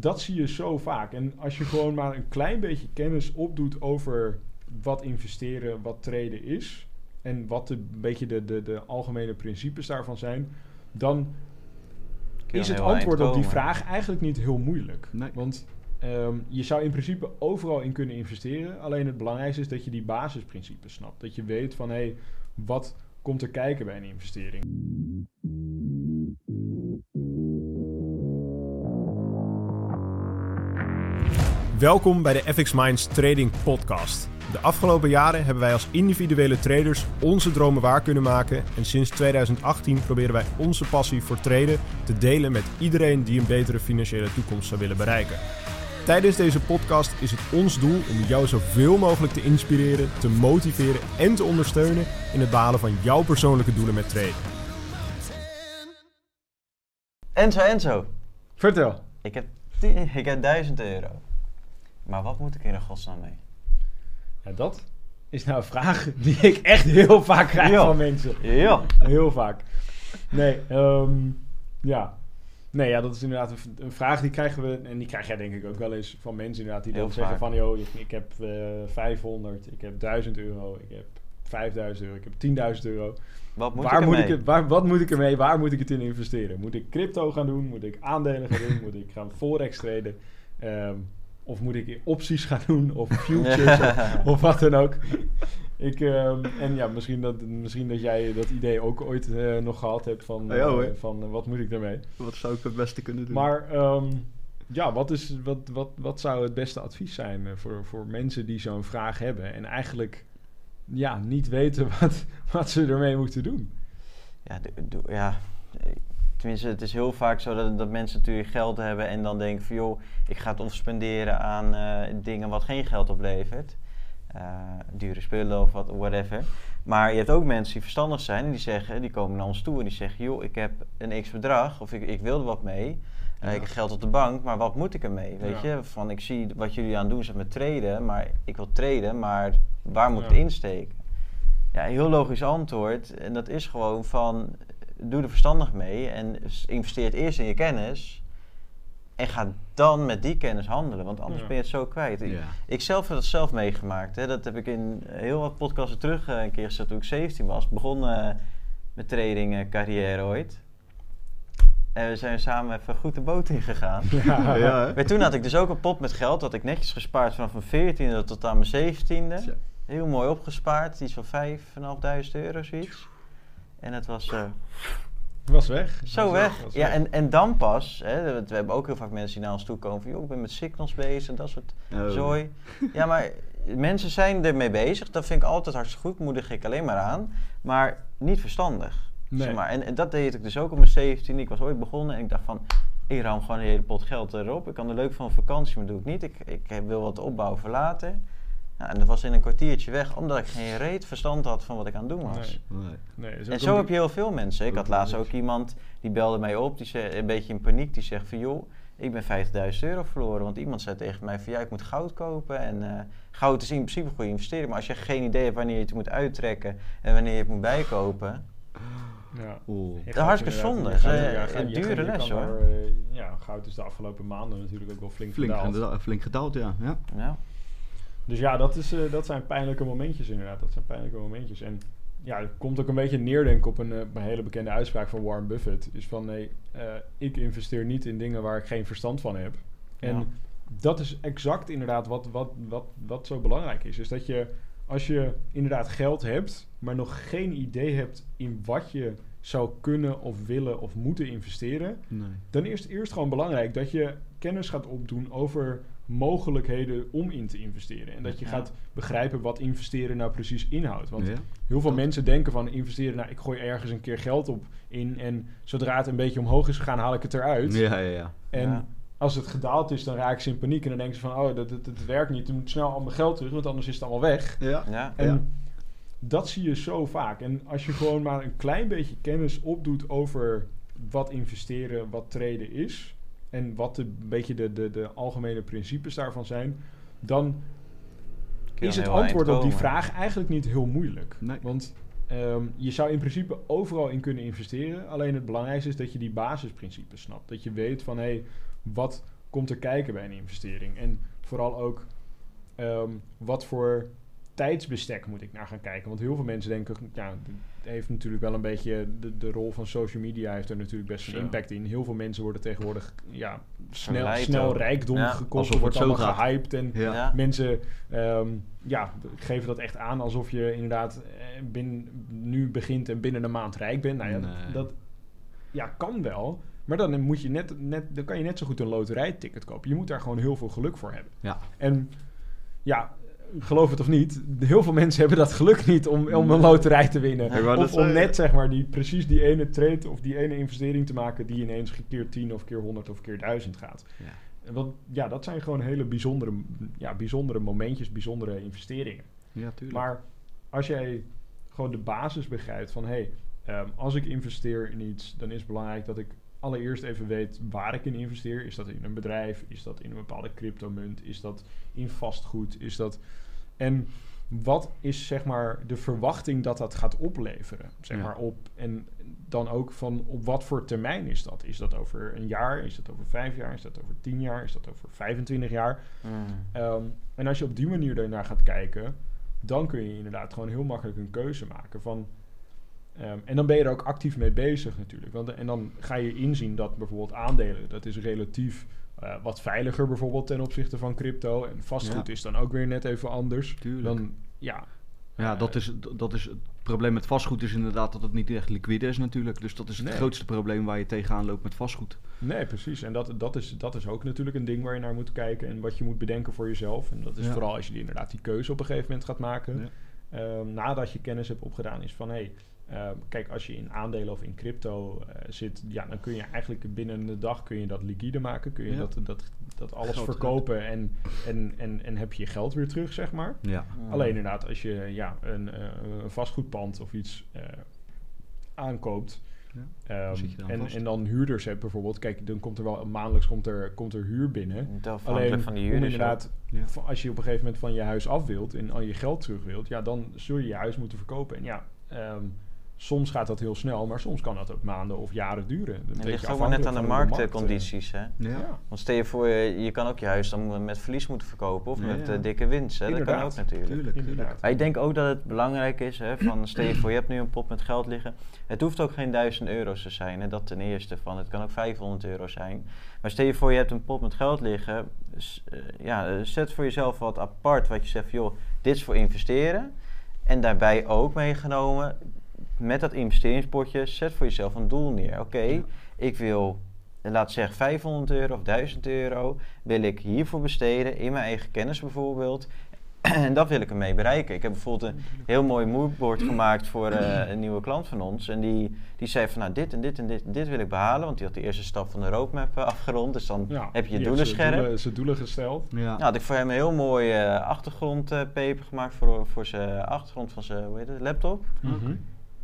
dat zie je zo vaak. En als je gewoon maar een klein beetje kennis opdoet over wat investeren, wat traden is. En wat de, een beetje de, de, de algemene principes daarvan zijn. Dan is het antwoord op die vraag eigenlijk niet heel moeilijk. Nee. Want ehm, je zou in principe overal in kunnen investeren. Alleen het belangrijkste is dat je die basisprincipes snapt. Dat je weet van hé, hey, wat komt er kijken bij een investering. Welkom bij de FX Minds Trading Podcast. De afgelopen jaren hebben wij als individuele traders onze dromen waar kunnen maken. En sinds 2018 proberen wij onze passie voor traden te delen met iedereen die een betere financiële toekomst zou willen bereiken. Tijdens deze podcast is het ons doel om jou zoveel mogelijk te inspireren, te motiveren en te ondersteunen in het behalen van jouw persoonlijke doelen met traden. Enzo, Enzo. Vertel. Ik heb, ik heb 1000 euro. Maar wat moet ik er in godsnaam mee? Ja, dat is nou een vraag die ik echt heel vaak krijg van mensen. Ja. Heel vaak. Nee, ehm, ja. Nee, ja, dat is inderdaad een, vraag die krijgen we, en die krijg jij denk ik ook wel eens van mensen inderdaad, die Heel dan zeggen van, joh, ik, ik heb eh 500, ik heb 1000 euro, ik heb 5000 euro, ik heb 10.000 euro. Wat moet waar ik moet ik het, waar, wat moet ik ermee, waar moet ik het in investeren? Moet ik crypto gaan doen? Moet ik aandelen gaan doen? Moet ik gaan forex traden? Ehm, of moet ik opties gaan doen? Of futures? of, of wat dan ook. Ik, ehm, en ja, misschien dat, misschien dat jij dat idee ook ooit eh, nog gehad hebt van, eh, van eh, wat moet ik daarmee. Wat zou ik het beste kunnen doen? Maar ehm, ja, wat, is, wat, wat, wat zou het beste advies zijn voor, voor mensen die zo'n vraag hebben en eigenlijk ja, niet weten wat, wat ze ermee moeten doen? Ja, doe- ja, tenminste, het is heel vaak zo dat, dat mensen natuurlijk geld hebben en dan denken van joh, ik ga het of spenderen aan eh, dingen wat geen geld oplevert. Eh, dure spullen of wat, whatever. Maar je hebt ook mensen die verstandig zijn en die zeggen, die komen naar ons toe en die zeggen, joh, ik heb een x bedrag of ik, ik wil er wat mee. Eh, Ja. Ik heb geld op de bank, maar wat moet ik ermee? Weet Ja. je, van ik zie wat jullie aan het doen zijn met traden, maar ik wil traden, maar waar moet ik het insteken? Ja, heel logisch antwoord. En dat is gewoon van, doe er verstandig mee en investeer eerst in je kennis. En ga dan met die kennis handelen, want anders Ja. ben je het zo kwijt. Ik, Ja. ik zelf heb dat zelf meegemaakt. Hè. Dat heb ik in heel wat podcasten terug eh, een keer gezet toen ik 17 was. Begon eh, met trading eh, carrière ooit. En we zijn samen even goed de boot ingegaan. Ja, Ja? Maar toen had ik dus ook een pot met geld. Dat ik netjes gespaard vanaf mijn 14e tot aan mijn 17e. Tja. Heel mooi opgespaard. Iets van 5.500 euro zoiets. En het was eh, was weg. zo Was weg. was Ja, en, en dan pas. Hè, we hebben ook heel vaak mensen die naar ons toe komen van... joh, ik ben met signals bezig en dat soort Oh. zooi. Ja, maar mensen zijn ermee bezig. Dat vind ik altijd hartstikke goed. Moedig ik alleen maar aan. Maar niet verstandig. Nee. Zeg maar. en, en dat deed ik dus ook op mijn 17. Ik was ooit begonnen en ik dacht van... Ik ruim gewoon een hele pot geld erop. Ik kan er leuk van vakantie, maar dat doe ik niet. Ik, ik heb- wil wat opbouwen voor later. Nou, en dat was in een kwartiertje weg, omdat ik geen reet verstand had van wat ik aan het doen was. Nee. Nee. En zo heb je heel veel mensen. Ik had laatst ook iemand die belde mij op, die zei een beetje in paniek, die zegt van joh, ik ben 50.000 euro verloren. Want iemand zei tegen mij van ja, ik moet goud kopen. En eh, goud is in principe een goede investering, maar als je geen idee hebt wanneer je het moet uittrekken en wanneer je het moet bijkopen. Ja. Oeh. Dat is hartstikke zonde. gaat- Eh, ja, een dure je les, hoor. er, eh, ja, goud is de afgelopen maanden natuurlijk ook wel flink, Flink, gedaald. gedaald, flink gedaald, ja. ja. Ja. Dus ja, dat, is, eh, dat zijn pijnlijke momentjes inderdaad. Dat zijn pijnlijke momentjes. En ja, het komt ook een beetje neer, denk ik, op een, eh, een hele bekende uitspraak van Warren Buffett. Is van, nee, eh, ik investeer niet in dingen waar ik geen verstand van heb. En Ja. dat is exact inderdaad wat, wat, wat, wat zo belangrijk is. Is dat je, als je inderdaad geld hebt, maar nog geen idee hebt in wat je zou kunnen of willen of moeten investeren, Nee. dan is het eerst gewoon belangrijk dat je kennis gaat opdoen over mogelijkheden om in te investeren. En dat je Ja. gaat begrijpen wat investeren nou precies inhoudt. Want Ja. heel veel dat- mensen denken van investeren, nou ik gooi ergens een keer geld op in en zodra het een beetje omhoog is gegaan, haal ik het eruit. Ja, ja, ja. En Ja. als het gedaald is, dan raken ze in paniek en dan denken ze van oh, dat, dat, dat werkt niet, ik moet snel al mijn geld terug, want anders is het allemaal weg. Ja. Ja. En Ja. dat zie je zo vaak. En als je gewoon maar een klein beetje kennis opdoet over wat investeren, wat traden is. En wat de, een beetje de, de, de algemene principes daarvan zijn. Dan is het antwoord op die vraag eigenlijk niet heel moeilijk. Nee. Want ehm, je zou in principe overal in kunnen investeren. Alleen het belangrijkste is dat je die basisprincipes snapt. Dat je weet van hé, hey, wat komt er kijken bij een investering? En vooral ook, ehm, wat voor tijdsbestek moet ik naar gaan kijken? Want heel veel mensen denken, ja, heeft natuurlijk wel een beetje, de, de rol van social media heeft er natuurlijk best een Zo. impact in. Heel veel mensen worden tegenwoordig, ja, snel, Verleid snel ook. rijkdom Ja, gekocht. Er wordt zo allemaal gaat. gehyped en Ja. Ja. mensen ehm, ja, geven dat echt aan alsof je inderdaad eh, binnen, nu begint en binnen een maand rijk bent. Nou ja, Nee. dat ja, kan wel. Maar dan, moet je net, net, dan kan je net zo goed een loterijticket kopen. Je moet daar gewoon heel veel geluk voor hebben. Ja. En ja, geloof het of niet, heel veel mensen hebben dat geluk niet om, om een loterij te winnen. Of om net zeg maar die, precies die ene trade of die ene investering te maken die ineens keer 10 of keer 100 of keer 1000 gaat. Ja. Want ja, dat zijn gewoon hele bijzondere, ja, bijzondere momentjes, bijzondere investeringen. Ja, tuurlijk. Maar als jij gewoon de basis begrijpt van hé, hey, ehm, als ik investeer in iets, dan is het belangrijk dat ik allereerst even weet waar ik in investeer. Is dat in een bedrijf? Is dat in een bepaalde cryptomunt? Is dat in vastgoed? Is dat. En wat is zeg maar de verwachting dat dat gaat opleveren? Zeg Ja. maar op. En dan ook van op wat voor termijn is dat? Is dat over een jaar? Is dat over vijf jaar? Is dat over tien jaar? Is dat over 25 jaar? Mm. Ehm, en als je op die manier ernaar gaat kijken, dan kun je inderdaad gewoon heel makkelijk een keuze maken van. Ehm, en dan ben je er ook actief mee bezig natuurlijk. Want, en dan ga je inzien dat bijvoorbeeld aandelen, dat is relatief eh, wat veiliger bijvoorbeeld ten opzichte van crypto. En vastgoed Ja. is dan ook weer net even anders. Tuurlijk. Dan, ja, Ja, dat is, dat is het probleem met vastgoed is inderdaad dat het niet echt liquide is natuurlijk. Dus dat is het Nee. grootste probleem waar je tegenaan loopt met vastgoed. Nee, precies. En dat, dat, is, dat is ook natuurlijk een ding waar je naar moet kijken en wat je moet bedenken voor jezelf. En dat is Ja. vooral als je die, inderdaad die keuze op een gegeven moment gaat maken. Ja. Ehm, nadat je kennis hebt opgedaan, is van hé, hey, ehm, kijk, als je in aandelen of in crypto eh, zit, ja, dan kun je eigenlijk binnen de dag kun je dat liquide maken. Kun je Ja. dat, dat, dat alles Geld verkopen en, en, en, en heb je je geld weer terug, zeg maar. Ja. Alleen inderdaad, als je ja, een, eh, een vastgoedpand of iets eh, aankoopt. Ja, ehm, en, en dan huurders hebt bijvoorbeeld. Kijk, dan komt er wel maandelijks komt er, komt er huur binnen. Alleen van die huurders. inderdaad, Ja. als je op een gegeven moment van je huis af wilt en al je geld terug wilt, ja, dan zul je je huis moeten verkopen. En ja, ehm, soms gaat dat heel snel, maar soms kan dat ook maanden of jaren duren. Beetje ligt ook maar net aan de marktcondities. hè? markt, eh, Ja. ja. Want stel je voor, je, je kan ook je huis dan met verlies moeten verkopen of Ja, met ja. eh, dikke winst. Hè? Dat kan ook natuurlijk. Tuurlijk. Inderdaad. Maar ik denk ook dat het belangrijk is, hè, van stel je voor, je hebt nu een pot met geld liggen. Het hoeft ook geen 1000 euro's te zijn, hè, dat ten eerste van. Het kan ook 500 euro zijn. Maar stel je voor, je hebt een pot met geld liggen. s- eh, ja, zet voor jezelf wat apart, wat je zegt, joh, dit is voor investeren. En daarbij ook meegenomen, met dat investeringspotje, zet voor jezelf een doel neer. Oké, Ja. ik wil, laat zeggen 500 euro of 1000 euro, wil ik hiervoor besteden, in mijn eigen kennis bijvoorbeeld. En dat wil ik ermee bereiken. Ik heb bijvoorbeeld een heel mooi moodboard gemaakt voor eh, een nieuwe klant van ons. En die, die zei van nou dit en dit en dit, en dit wil ik behalen. Want die had de eerste stap van de roadmap eh, afgerond. Dus dan Ja, heb je je doelen scherp. doelen- zijn doelen gesteld. Ja. Nou, had ik voor hem een heel mooi eh achtergrondpaper gemaakt voor, voor zijn achtergrond van zijn hoe heet het, laptop. Mhm.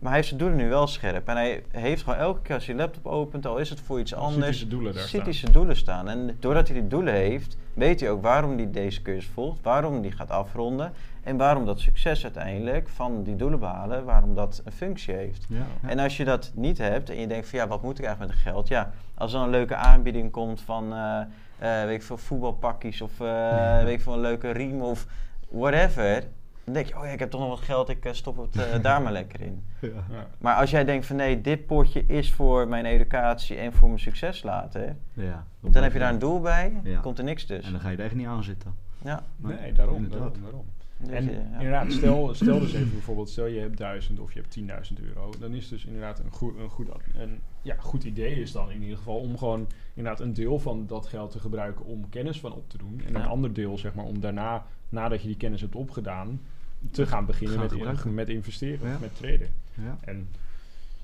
Maar hij heeft zijn doelen nu wel scherp. En hij heeft gewoon elke keer als hij laptop opent, al is het voor iets Dan ziet hij anders, zijn doelen daar ziet staan. hij zijn doelen staan. En doordat hij die doelen heeft, weet hij ook waarom hij deze cursus volgt, waarom hij gaat afronden. En waarom dat succes uiteindelijk van die doelen behalen, waarom dat een functie heeft. Ja. En als je dat niet hebt en je denkt van ja, wat moet ik eigenlijk met het geld? Ja, als er een leuke aanbieding komt van eh, weet ik veel, voetbalpakjes of eh, weet ik veel, een leuke riem of whatever. Dan denk je, oh ja, ik heb toch nog wat geld, ik eh, stop het eh, daar maar lekker in. Ja. Ja. Maar als jij denkt van nee, dit potje is voor mijn educatie en voor mijn succes laten, Ja. dan heb je daar een doel bij, Ja. komt er niks tussen. En dan ga je er echt niet aan zitten. Ja, Nee, daarom, Inderdaad. daarom, daarom. dus, En eh, ja. inderdaad, stel, stel dus even bijvoorbeeld, stel je hebt 1000 of je hebt 10.000 euro. Dan is dus inderdaad een goed, een, goed, een ja, goed idee is dan in ieder geval om gewoon inderdaad een deel van dat geld te gebruiken om kennis van op te doen. En een ander deel zeg maar om daarna, nadat je die kennis hebt opgedaan, te gaan beginnen Gaan met, met investeren, Ja. met traden. Ja. En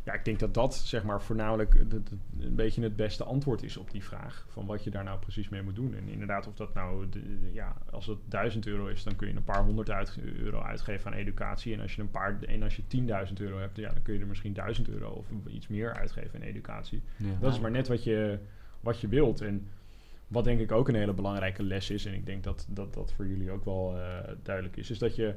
ja, ik denk dat dat zeg maar voornamelijk het- een beetje het beste antwoord is op die vraag. Van wat je daar nou precies mee moet doen. En inderdaad, of dat nou, de- ja, als het 1000 euro is, dan kun je een paar honderd uit, euro uitgeven aan educatie. En als je een paar, en als je 10.000 euro hebt, ja, dan kun je er misschien 1000 euro of iets meer uitgeven aan educatie. Ja. Dat is maar net wat je, wat je wilt. En wat denk ik ook een hele belangrijke les is, en ik denk dat dat, dat voor jullie ook wel eh, duidelijk is, is dat je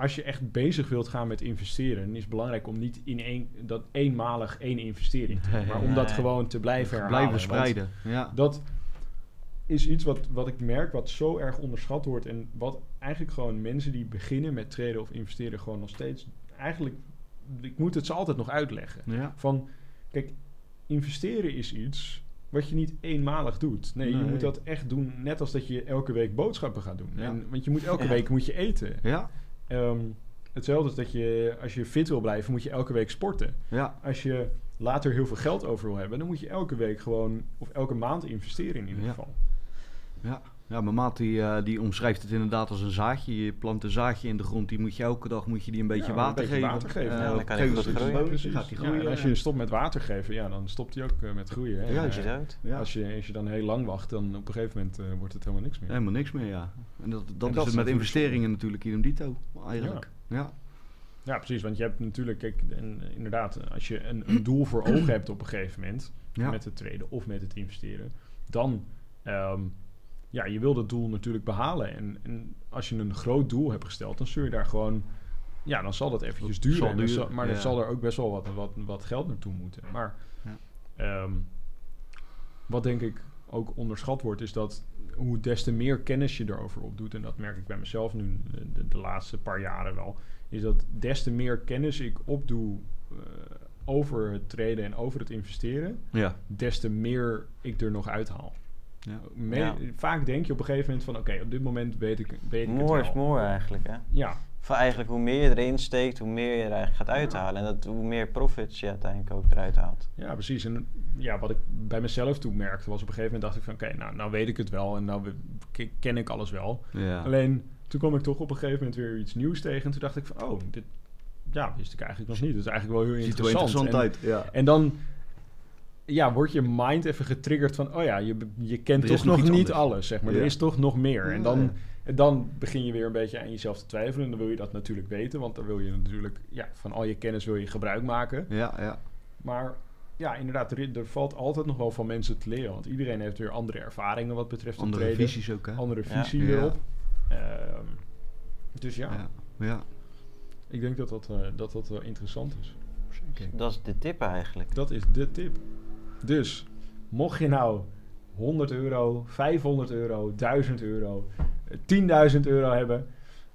als je echt bezig wilt gaan met investeren, is het belangrijk om niet in één, dat eenmalig één investering te doen, maar om dat gewoon te blijven herhalen. Blijven spreiden. Ja. Dat, is iets wat, wat ik merk wat zo erg onderschat wordt. En wat eigenlijk gewoon mensen die beginnen met traden of investeren gewoon nog steeds... Eigenlijk, ik moet het ze altijd nog uitleggen. Ja. Van, kijk, investeren is iets wat je niet eenmalig doet. Nee, je moet dat echt doen net als dat je elke week boodschappen gaat doen. Ja. En, want je moet elke Ja. week moet je eten. Ja. Ehm, hetzelfde is dat je, als je fit wil blijven, moet je elke week sporten. Ja. Als je later heel veel geld over wil hebben, dan moet je elke week gewoon, of elke maand investeren in ieder Ja. geval. Ja. Ja, mijn maat die, eh, die omschrijft het inderdaad als een zaadje. Je plant een zaadje in de grond, die moet je elke dag moet je die een beetje Ja, een water beetje geven. water geven. Eh, Ja, dan kan hij groeien. gaat Ja, groeien. en als je stopt met water geven, ja, dan stopt hij ook eh, met groeien. Hè? Ja, En, Ziet eh, uit. ja. als, je, als je dan heel lang wacht, dan op een gegeven moment wordt het helemaal niks meer. Helemaal niks meer, ja. En dat, dat dat is het met investeringen natuurlijk idem dito, eigenlijk. Ja. Ja, precies. Want je hebt natuurlijk, kijk, en, inderdaad, als je een, een doel voor ogen hebt op een gegeven moment, Ja. met het traden of met het investeren, dan, ehm, ja, je wil dat doel natuurlijk behalen. En, en als je een groot doel hebt gesteld, dan zul je daar gewoon, ja, dan zal dat eventjes duren. Zal- maar ja. dan zal er ook best wel wat, wat, wat geld naartoe moeten. Maar Ja. ehm, wat denk ik ook onderschat wordt, is dat hoe des te meer kennis je erover opdoet, en dat merk ik bij mezelf nu de, de, de laatste paar jaren wel, is dat des te meer kennis ik opdoe eh, over het traden en over het investeren, Ja. des te meer ik er nog uithaal. Ja. Me- Ja. Vaak denk je op een gegeven moment van, oké, op dit moment weet ik, weet ik More het is wel. more eigenlijk, hè? Ja, Voor eigenlijk hoe meer je erin steekt, hoe meer je er eigenlijk gaat uithalen. En dat, hoe meer profits je uiteindelijk ook eruit haalt. ja, precies. En ja, wat ik bij mezelf toen merkte, was op een gegeven moment dacht ik van, oké, nou, nou weet ik het wel en nou ken ik alles wel. Ja. Alleen, toen kwam ik toch op een gegeven moment weer iets nieuws tegen en toen dacht ik van, oh, dit ja, wist ik eigenlijk nog niet. Dat is eigenlijk wel heel Ziet er interessant. interessant En- uit. Ja. En dan ja, wordt je mind even getriggerd van... oh ja, je, je kent toch nog niet anders. alles, zeg maar. Ja. Er is toch nog meer. En dan, en dan begin je weer een beetje aan jezelf te twijfelen. En dan wil je dat natuurlijk weten. Want dan wil je natuurlijk... Ja, van al je kennis wil je gebruik maken. Ja, ja. Maar ja, inderdaad, er, er valt altijd nog wel van mensen te leren. Want iedereen heeft weer andere ervaringen wat betreft het Andere traden. visies ook, hè? Andere visie Ja. erop. Ehm, dus ja, Ja. Ja. ik denk dat dat, eh, dat, dat wel interessant is. Zeker. Dat is de tip eigenlijk. Dat is de tip. Dus, mocht je nou 100 euro, 500 euro, 1000 euro, eh, 10.000 euro hebben,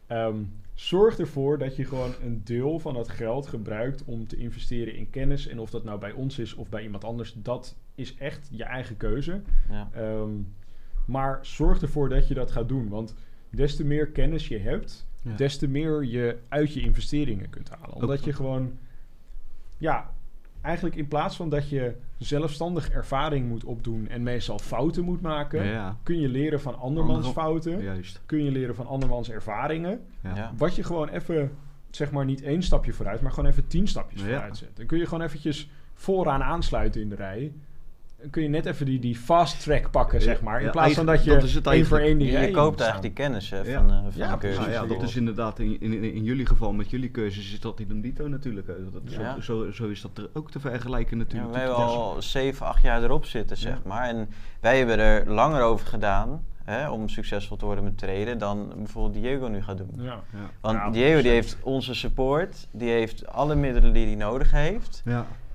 ehm, zorg ervoor dat je gewoon een deel van dat geld gebruikt om te investeren in kennis. En of dat nou bij ons is of bij iemand anders, dat is echt je eigen keuze. Ja. Ehm, maar zorg ervoor dat je dat gaat doen. Want des te meer kennis je hebt, Ja. des te meer je uit je investeringen kunt halen. Omdat je gewoon, ja, eigenlijk in plaats van dat je zelfstandig ervaring moet opdoen en meestal fouten moet maken, Ja. kun je leren van andermans Andere- fouten, Juist. kun je leren van andermans ervaringen. Ja. Ja. Wat je gewoon even, zeg maar niet één stapje vooruit, maar gewoon even tien stapjes Ja. vooruit zet. Dan kun je gewoon eventjes vooraan aansluiten in de rij. Dan kun je net even die, die fast track pakken, zeg maar. In Ja, plaats van dat je dat één voor één die Je, koopt eigenlijk die kennis hè, van, eh, van Ja, de cursus. Nou ja, dat is inderdaad in, in, in jullie geval met jullie keuzes is dat idem dito natuurlijk. Dat, zo, Ja. zo, zo is dat er ook te vergelijken Ja, natuurlijk. wij hebben al 7, 8 jaar erop zitten, zeg Ja. maar. En wij hebben er langer over gedaan hè, om succesvol te worden met traden dan bijvoorbeeld Diego nu gaat doen. Ja. Ja. Want Ja, Diego die 100%. heeft onze support, die heeft alle middelen die hij nodig heeft.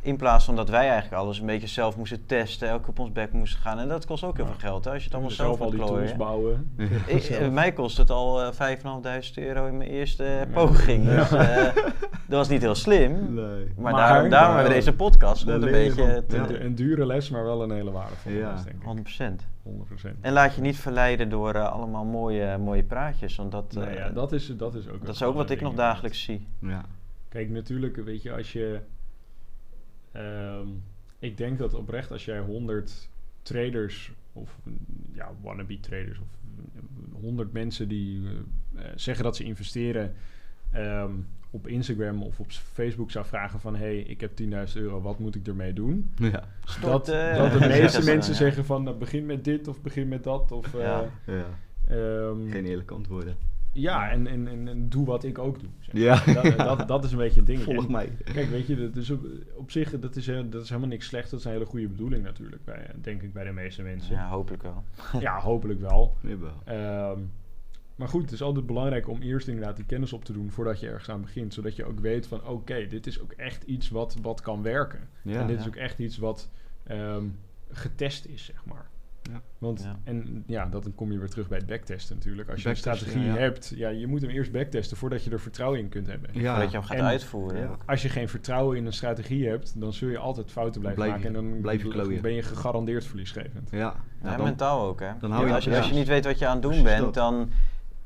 In plaats van dat wij eigenlijk alles een beetje zelf moesten testen, elke op ons bek moesten gaan. En dat kost ook heel Ja. veel geld, hè, als je het allemaal zelf, zelf al moet die klooien. tools bouwen. Ik, eh, mij kost het al eh 5.500 euro in mijn eerste eh, poging. Ja. Dus eh, dat was niet heel slim. Nee. Maar, Maar- daarom, daarom hebben we deze podcast. Om een beetje van. te, Ja. Een, dure les, maar wel een hele waardevolle Ja. les, denk ik. 100%. 100%. En laat je niet verleiden door eh, allemaal mooie, mooie praatjes. Want dat, Nou eh, ja, dat is, dat is ook, dat is ook wat ik nog dagelijks zie. Ja. Kijk, natuurlijk, weet je, als je... ehm, ik denk dat oprecht als jij 100 traders of ja, wannabe traders of mm, 100 mensen die eh, eh, zeggen dat ze investeren ehm, op Instagram of op Facebook zou vragen van... hey, ik heb 10.000 euro, wat moet ik ermee doen? Ja. Dat, eh, dat de meeste mensen ja. zeggen van nou, begin met dit of begin met dat. Of, eh, Ja. ja. ehm, Geen eerlijke antwoorden. Ja, en, en, en, en doe wat ik ook doe. zeg. Ja. Dat, dat, dat is een beetje het ding. Volg mij. Kijk, weet je, dat is op, op zich dat is, he- dat is helemaal niks slechts. Dat is een hele goede bedoeling natuurlijk, bij, denk ik, bij de meeste mensen. Ja, hopelijk wel. Ja, hopelijk wel. Ehm, maar goed, het is altijd belangrijk om eerst inderdaad die kennis op te doen voordat je ergens aan begint. Zodat je ook weet van, oké, dit is ook echt iets wat, wat kan werken. Ja. en dit ja. is ook echt iets wat ehm, getest is, zeg maar. Ja. Want, Ja. en ja, dat dan kom je weer terug bij het backtesten natuurlijk. Als je een strategie ja, ja. hebt, ja, je moet hem eerst backtesten voordat je er vertrouwen in kunt hebben. Ja, Voordat je hem gaat En- uitvoeren. ja. Als je geen vertrouwen in een strategie hebt, dan zul je altijd fouten blijven Blijf je- maken. En dan blijf je klooien. ben je gegarandeerd verliesgevend. ja. Ja, Ja, dan- mentaal ook, hè? dan hou je- als, je, ja. als je niet weet wat je aan het doen Precies bent, dat. dan,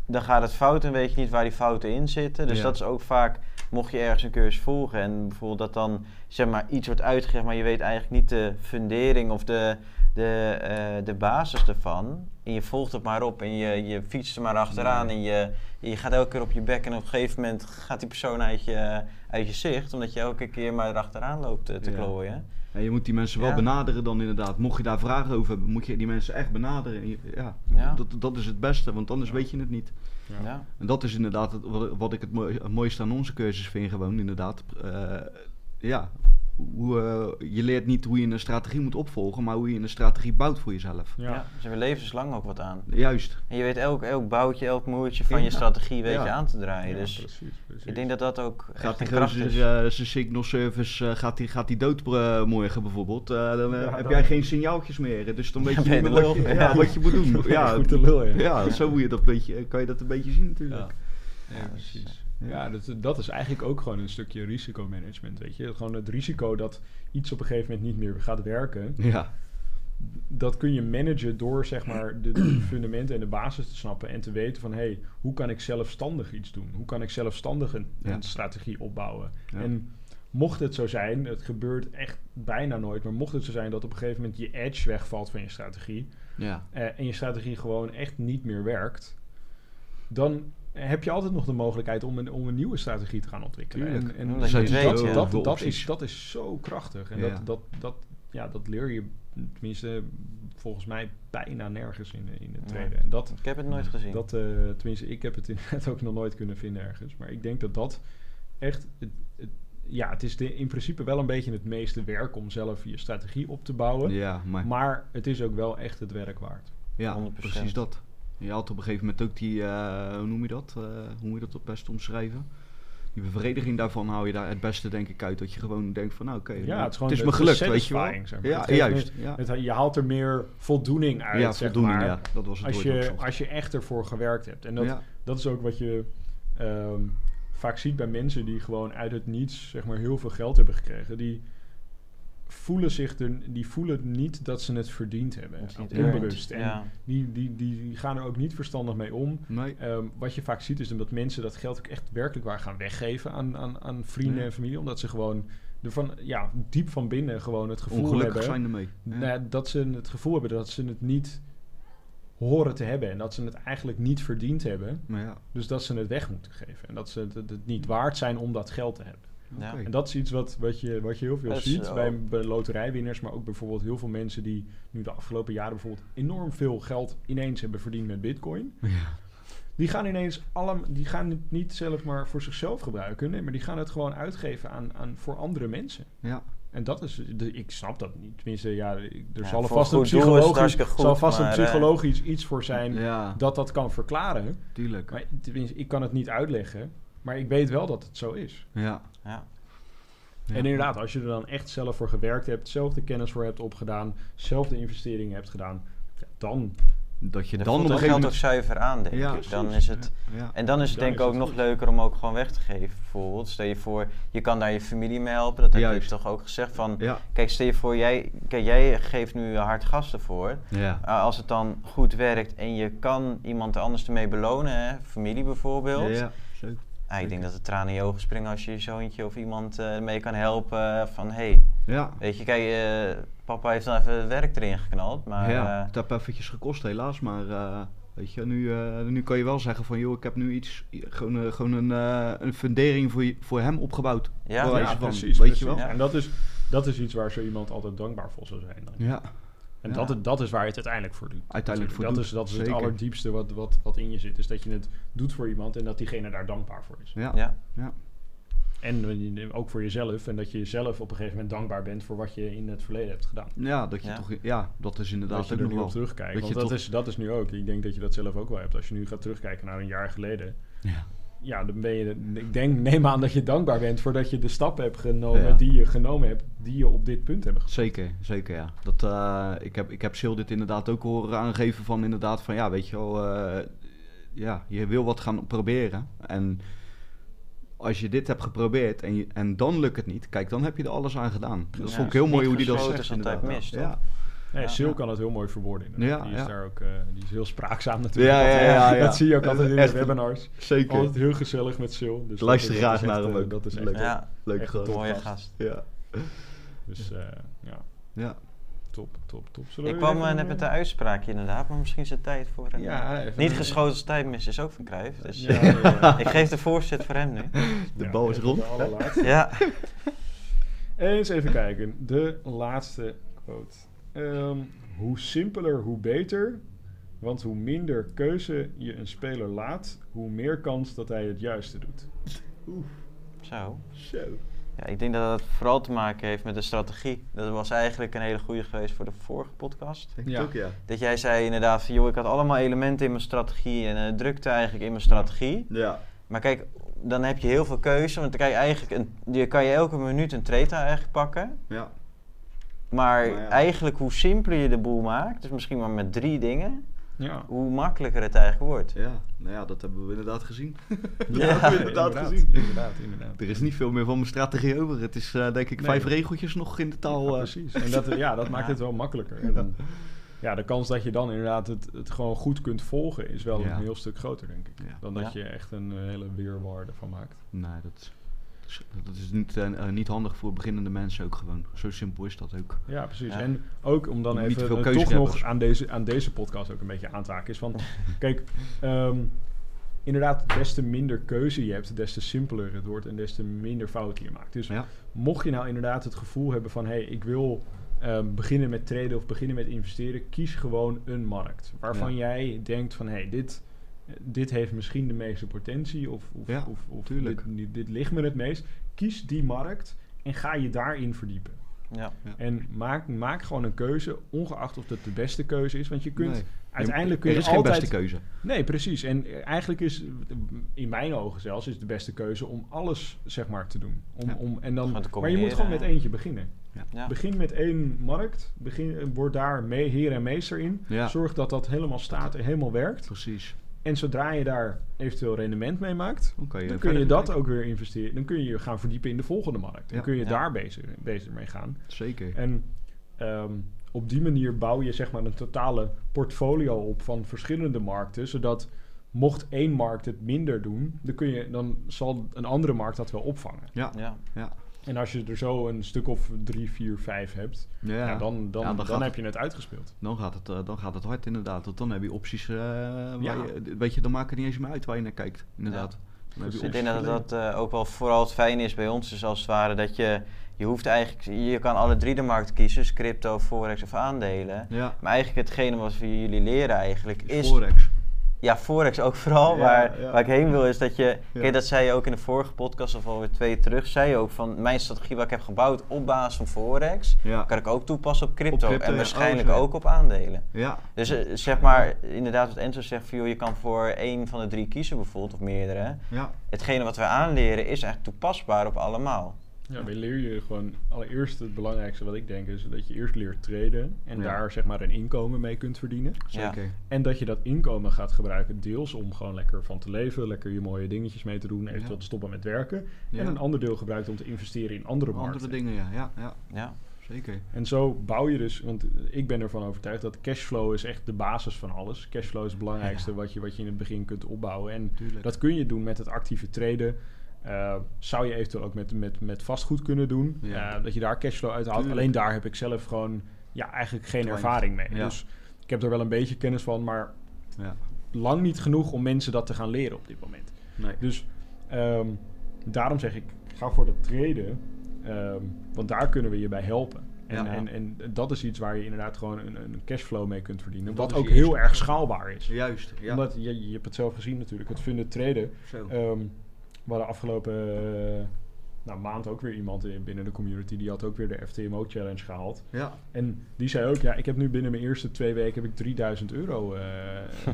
dan gaat het fout en weet je niet waar die fouten in zitten. Dus Ja. dat is ook vaak, mocht je ergens een cursus volgen en bijvoorbeeld dat dan zeg maar iets wordt uitgelegd, maar je weet eigenlijk niet de fundering of de, de, eh, de basis ervan. En je volgt het maar op en je, je fietst er maar achteraan Nee. en je, je gaat elke keer op je bek en op een gegeven moment gaat die persoon uit je, uit je zicht, omdat je elke keer maar erachteraan loopt eh, te Ja. klooien. En je moet die mensen wel Ja. benaderen dan inderdaad. Mocht je daar vragen over hebben, moet je die mensen echt benaderen. Ja, Ja. Dat, dat is het beste, want anders weet je het niet. Ja. Ja. En dat is inderdaad het, wat, wat ik het mooiste aan onze cursus vind gewoon, inderdaad. Eh, ja, hoe, eh, je leert niet hoe je een strategie moet opvolgen, maar hoe je een strategie bouwt voor jezelf. Ja. Ja. dus we hebben levenslang ook wat aan. Juist. En je weet elk, elk boutje, elk moertje van je strategie weet Ja. je aan te draaien. Ja, dus precies, precies. ik denk dat dat ook Gaat echt die gozer is. eh, zijn signal service, eh, gaat die, gaat die dood morgen bijvoorbeeld, eh, dan Ja, heb dan- jij geen signaaltjes meer. Dus dan weet Ja, je niet wat je, lul. ja, Ja. wat je moet doen. Ja, Goed te lul, ja. ja, zo moet je dat beetje, kan je dat een beetje zien natuurlijk. Ja, Ja, precies. Ja. Dat, dat is eigenlijk ook gewoon een stukje risicomanagement, weet je. Gewoon het risico dat iets op een gegeven moment niet meer gaat werken. Ja, Dat kun je managen door, zeg maar, de, de fundamenten en de basis te snappen. En te weten van, hé, hey, hoe kan ik zelfstandig iets doen? Hoe kan ik zelfstandig een, Ja. een strategie opbouwen? Ja. En mocht het zo zijn, het gebeurt echt bijna nooit, maar mocht het zo zijn dat op een gegeven moment je edge wegvalt van je strategie... ja. eh, en je strategie gewoon echt niet meer werkt, dan heb je altijd nog de mogelijkheid om een, om een nieuwe strategie te gaan ontwikkelen. Tuurlijk. En, en Omdat je dat, weet, is, dat is zo krachtig. En Ja. dat, dat, dat, ja, dat leer je tenminste volgens mij bijna nergens in, de- in het Ja. treden. En dat, Ik heb het nooit gezien. dat eh, tenminste, ik heb het inderdaad ook nog nooit kunnen vinden ergens. Maar ik denk dat dat echt... Het, het, ja, het is de, in principe wel een beetje het meeste werk om zelf je strategie op te bouwen. ja maar, Maar het is ook wel echt het werk waard. ja 100%. precies dat. Je had op een gegeven moment ook die, eh, hoe noem je dat? Eh, hoe moet je dat het beste omschrijven? Die bevrediging daarvan hou je daar het beste denk ik uit. Dat je gewoon denkt van nou oké, Ja, het is gewoon me de- de gelukt, weet je wel. zeg maar. Ja, Het juist. me- Ja, Het, je haalt er meer voldoening uit, ja zeg voldoening, maar. ja. Dat was het Als je, als je echt ervoor gewerkt hebt. En dat, ja, dat is ook wat je ehm, vaak ziet bij mensen die gewoon uit het niets zeg maar, heel veel geld hebben gekregen. Die voelen, zich er, die voelen niet dat ze het verdiend hebben. Dat is niet onbewust. En Ja. die, die, die, die gaan er ook niet verstandig mee om. nee. Ehm, wat je vaak ziet is dat mensen dat geld ook echt werkelijk waar gaan weggeven aan, aan, aan vrienden en familie. Omdat ze gewoon ervan, ja, diep van binnen gewoon het gevoel Ongelukkig hebben zijn ermee. Ja. nou, dat ze het gevoel hebben dat ze het niet horen te hebben. En dat ze het eigenlijk niet verdiend hebben. Maar ja, Dus dat ze het weg moeten geven. En dat ze het, het niet waard zijn om dat geld te hebben. Ja. En dat is iets wat, wat, je, wat je heel veel Dat ziet bij, bij loterijwinners. Maar ook bijvoorbeeld heel veel mensen die nu de afgelopen jaren bijvoorbeeld enorm veel geld ineens hebben verdiend met bitcoin. Ja. Die gaan ineens allemaal, die gaan het niet zelf maar voor zichzelf gebruiken. Nee, maar die gaan het gewoon uitgeven aan, aan voor andere mensen. Ja. En dat is, de, ik snap dat niet. Tenminste, ja, er Ja, zal vast een psychologisch, goed, zal vast een eh, psychologisch iets voor zijn ja, dat dat kan verklaren. tuurlijk. Maar tenminste, ik kan het niet uitleggen. Maar ik weet wel dat het zo is. Ja. Ja. Ja. En inderdaad, als je er dan echt zelf voor gewerkt hebt, zelf de kennis voor hebt opgedaan, zelf de investeringen hebt gedaan, ja, dan Dat je Dan gegeven geld ook zuiver aan, denk Ja, ik. Dan is het... Ja. En dan is het Dan denk ik ook het nog goed. leuker om ook gewoon weg te geven, bijvoorbeeld. Stel je voor, je kan daar je familie mee helpen. Dat heb je Juist. toch ook gezegd van... Ja. Kijk, stel je voor, jij, kijk, jij geeft nu hard gas ervoor. Ja. Uh, als het dan goed werkt en je kan iemand anders ermee belonen, hè, familie bijvoorbeeld. Ja, ja. Ah, ik denk dat de tranen in je ogen springen als je je zoontje of iemand eh, mee kan helpen. Van hé, hey, Ja. weet je, kijk, eh, papa heeft dan even het werk erin geknald. Maar ja, eh, het heeft eventjes gekost helaas, maar eh, weet je, nu, eh, nu kan je wel zeggen van joh, ik heb nu iets, gewoon, eh, gewoon een, eh, een fundering voor, je- voor hem opgebouwd. Ja, van, precies. weet precies. je wel? Ja. En dat is, dat is iets waar zo iemand altijd dankbaar voor zou zijn. Dan. Ja, En Ja. dat, is- dat is waar je het uiteindelijk voor doet. Uiteindelijk voor dat doet, is, dat is het allerdiepste wat, wat, wat in je zit. Is dat je het doet voor iemand en dat diegene daar dankbaar voor is. ja, ja. ja. En eh, ook voor jezelf. En dat je jezelf op een gegeven moment dankbaar bent voor wat je in het verleden hebt gedaan. Ja, dat je Ja. toch, ja, dat is inderdaad dat je ook er nog nu op wel. terugkijkt. Dat Want dat, is, dat is nu ook. Ik denk dat je dat zelf ook wel hebt. Als je nu gaat terugkijken naar een jaar geleden. Ja. Ja, dan ben je, ik denk, neem aan dat je dankbaar bent voordat je de stappen hebt genomen Ja. die je genomen hebt, die je op dit punt hebben gezet. Zeker, zeker ja. Dat, eh, ik, heb, ik heb Sil dit inderdaad ook horen aangeven van inderdaad van ja, weet je wel, eh, ja, je wil wat gaan proberen. En als je dit hebt geprobeerd en, je, en dan lukt het niet, kijk, dan heb je er alles aan gedaan. Dat Ja, vond ik heel mooi hoe die dat zegt. is altijd inderdaad. mis, toch? ja. Nee, Ja. Sil kan het heel mooi verwoorden. inderdaad. Ja, die is ja. daar ook, eh, die is heel spraakzaam natuurlijk. Ja, ja, Dat, ja, ja. Dat zie je ook altijd in de webinars. Zeker. Altijd heel gezellig met Sil. Dus luister graag naar hem eh, ook. Dat is echt Leuk. Ja, Leuk echt gast. een mooie gast. gast. Ja. Dus eh, ja, ja. top, top, top. Zullen Ik kwam even, net met de uitspraakje inderdaad, maar misschien is het tijd voor een... Ja, even niet geschoten als tijdmis is ook van Cruijff, dus Ja, ja, ja. ik geef de voorzet voor hem nu. De Ja, bal is rond. Ja, Eens even kijken. De laatste quote. Ehm, hoe simpeler, hoe beter. Want hoe minder keuze je een speler laat, hoe meer kans dat hij het juiste doet. zo. Zo. Ja, ik denk dat dat vooral te maken heeft met de strategie. Dat was eigenlijk een hele goede geweest voor de vorige podcast. Denk Ja. ook, ja. Dat jij zei inderdaad van, joh, ik had allemaal elementen in mijn strategie en eh, drukte eigenlijk in mijn strategie. Ja. Maar kijk, dan heb je heel veel keuze, want dan kan je eigenlijk een, je kan je elke minuut een trade eigenlijk pakken. Ja. Maar ja. eigenlijk hoe simpeler je de boel maakt, dus misschien maar met drie dingen, Ja. hoe makkelijker het eigenlijk wordt. Ja, nou ja, dat hebben we inderdaad gezien. dat Ja, hebben we inderdaad inderdaad, gezien. Inderdaad, inderdaad. Er is niet veel meer van mijn strategie over. Het is eh, denk ik Nee. vijf regeltjes nog in de taal. Ja, eh. precies. En dat, ja, dat maakt het wel makkelijker. En dan, ja, de kans dat je dan inderdaad het, het gewoon goed kunt volgen is wel Ja. een heel stuk groter, denk ik. Ja. Dan dat Ja. je echt een eh, hele weerwaarde van maakt. Nee, dat, is- dat is niet, eh, eh, niet handig voor beginnende mensen ook gewoon. Zo simpel is dat ook. Ja, precies. Ja. En ook om dan even veel eh, toch hebben. nog aan deze, aan deze podcast ook een beetje aan te haken is van... kijk, ehm, inderdaad, des te minder keuze je hebt, des te simpeler het wordt en des te minder fouten je maakt. Dus Ja. mocht je nou inderdaad het gevoel hebben van... hé, hey, ik wil ehm, beginnen met traden of beginnen met investeren... kies gewoon een markt waarvan Ja. jij denkt van... hé, hey, dit, dit heeft misschien de meeste potentie of, of, Ja, of, dit, dit, dit ligt me het meest. Kies die markt en ga je daarin verdiepen. Ja. En maak, maak gewoon een keuze, ongeacht of dat de beste keuze is. Want je kunt Nee. uiteindelijk kun er je is geen altijd... beste keuze. Nee, precies. En eigenlijk is, in mijn ogen zelfs, is de beste keuze om alles, zeg maar, te doen. Om, Ja. om, en dan, maar je moet gewoon met eentje beginnen. Ja. Begin met één markt. Begin, word daar mee, heer en meester in. Ja. Zorg dat dat helemaal staat en helemaal werkt. Precies. En zodra je daar eventueel rendement mee maakt, Dan kan je, dan kun je dat kijken. ook weer investeren. Dan kun je je gaan verdiepen in de volgende markt. Dan Ja. kun je Ja. daar bezig, bezig mee gaan. Zeker. En ehm, op die manier bouw je zeg maar een totale portfolio op van verschillende markten, zodat mocht één markt het minder doen, dan, kun je, dan zal een andere markt dat wel opvangen. Ja. Ja. Ja. En als je er zo een stuk of drie, vier, vijf hebt, Ja. ja. dan, dan, Ja, dan heb je het uitgespeeld. Dan gaat het, eh, dan gaat het hard inderdaad. Want dan heb je opties. eh, waar Ja. je, weet je, dan maakt het niet eens meer uit waar je naar kijkt. Inderdaad. Ik denk dat dat eh, ook wel vooral het fijne is bij ons, is als het ware dat je, je hoeft eigenlijk, je kan alle drie de markt kiezen, dus crypto, forex of aandelen. Ja. Maar eigenlijk hetgene wat we jullie leren eigenlijk Is is, Forex. Ja forex ook vooral, Ja, waar ik heen wil is dat je, kijk dat zei je ook in de vorige podcast of alweer twee terug, zei je ook van mijn strategie wat ik heb gebouwd op basis van forex, kan ik ook toepassen op crypto, Op crypto, en waarschijnlijk Oh, zo. ook op aandelen. Ja. Dus eh, zeg maar, inderdaad wat Enzo zegt, van, joh, je kan voor één van de drie kiezen bijvoorbeeld, of meerdere. Ja. Hetgene wat wij aanleren is eigenlijk toepasbaar op allemaal. Ja, we leer je gewoon allereerst het belangrijkste wat ik denk is dat je eerst leert traden en Ja. daar zeg maar een inkomen mee kunt verdienen. Zeker. En dat je dat inkomen gaat gebruiken deels om gewoon lekker van te leven, lekker je mooie dingetjes mee te doen, eventueel Ja. te stoppen met werken. Ja. En een ander deel gebruikt om te investeren in andere markten. Andere dingen, ja. Ja, ja. Ja, Zeker. En zo bouw je dus, want ik ben ervan overtuigd dat cashflow is echt de basis van alles. Cashflow is het belangrijkste Ja. wat, je, wat je in het begin kunt opbouwen. En Tuurlijk. dat kun je doen met het actieve traden. Eh, zou je eventueel ook met, met, met vastgoed kunnen doen. Ja. Eh, dat je daar cashflow uit haalt. Alleen daar heb ik zelf gewoon ja, eigenlijk geen ervaring mee. Ja. Dus ik heb er wel een beetje kennis van, maar Ja. lang niet genoeg om mensen dat te gaan leren op dit moment. Nee. Dus ehm, daarom zeg ik, ga voor de traden. ehm, want daar kunnen we je bij helpen. En, en, en dat is iets waar je inderdaad gewoon een, een cashflow mee kunt verdienen. Dat Wat ook heel erg schaalbaar is. Juist. Ja. Omdat je, je hebt het zelf gezien natuurlijk. Het funded traden. Zo. ehm we hadden afgelopen, eh, nou, maand ook weer iemand in, binnen de community. Die had ook weer de FTMO Challenge gehaald. Ja. En die zei ook, ja, ik heb nu binnen mijn eerste twee weken heb ik 3000 euro eh,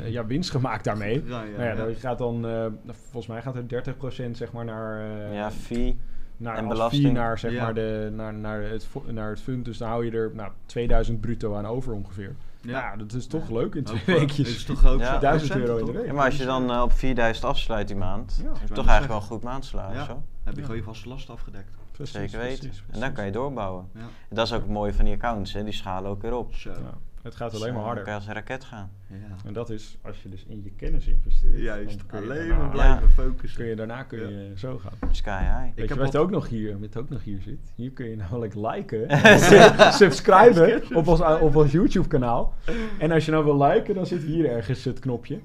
ja, winst gemaakt daarmee. Ja, ja, nou ja, dat gaat dan, eh, volgens mij gaat er 30% zeg maar naar, eh, ja, fee. naar en als belasting. fee naar, zeg Ja. maar de, naar, naar, het, naar het fund. Dus dan hou je er nou, 2000 bruto aan over ongeveer. Ja, Ja. dat is toch Ja. leuk in twee eh, weekjes. is toch ook Ja. zo'n 1000 procent, euro in de week. Ja, maar als je dan eh, op 4000 afsluit die maand, Ja. heb je toch eigenlijk wel een goed maandsalaris. Ja. Hoor. Heb je Ja. gewoon je vaste lasten afgedekt. Precies, Zeker weten. precies, En dan kan je doorbouwen. Ja. En dat is ook het mooie van die accounts, hè. die schalen ook weer op. Zo. Ja, het gaat alleen maar harder. Je als een raket gaan. Ja. En dat is als je dus in je kennis investeert. Juist. je Alleen daarna- maar blijven focussen. Kun je, daarna kun Ja. je zo gaan. Sky high. Weet je heb wat ook nog hier, wat ook nog hier zit? Hier kun je namelijk liken, subscriben op ons, op ons YouTube kanaal. En als je nou wil liken, dan zit hier ergens het knopje.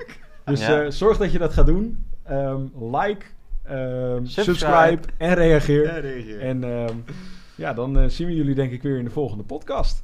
Dus Ja. eh, zorg dat je dat gaat doen. Ehm, like, ehm, subscribe. Subscribe. en reageer. Ja, reageer. En ehm, ja, dan eh, zien we jullie denk ik weer in de volgende podcast.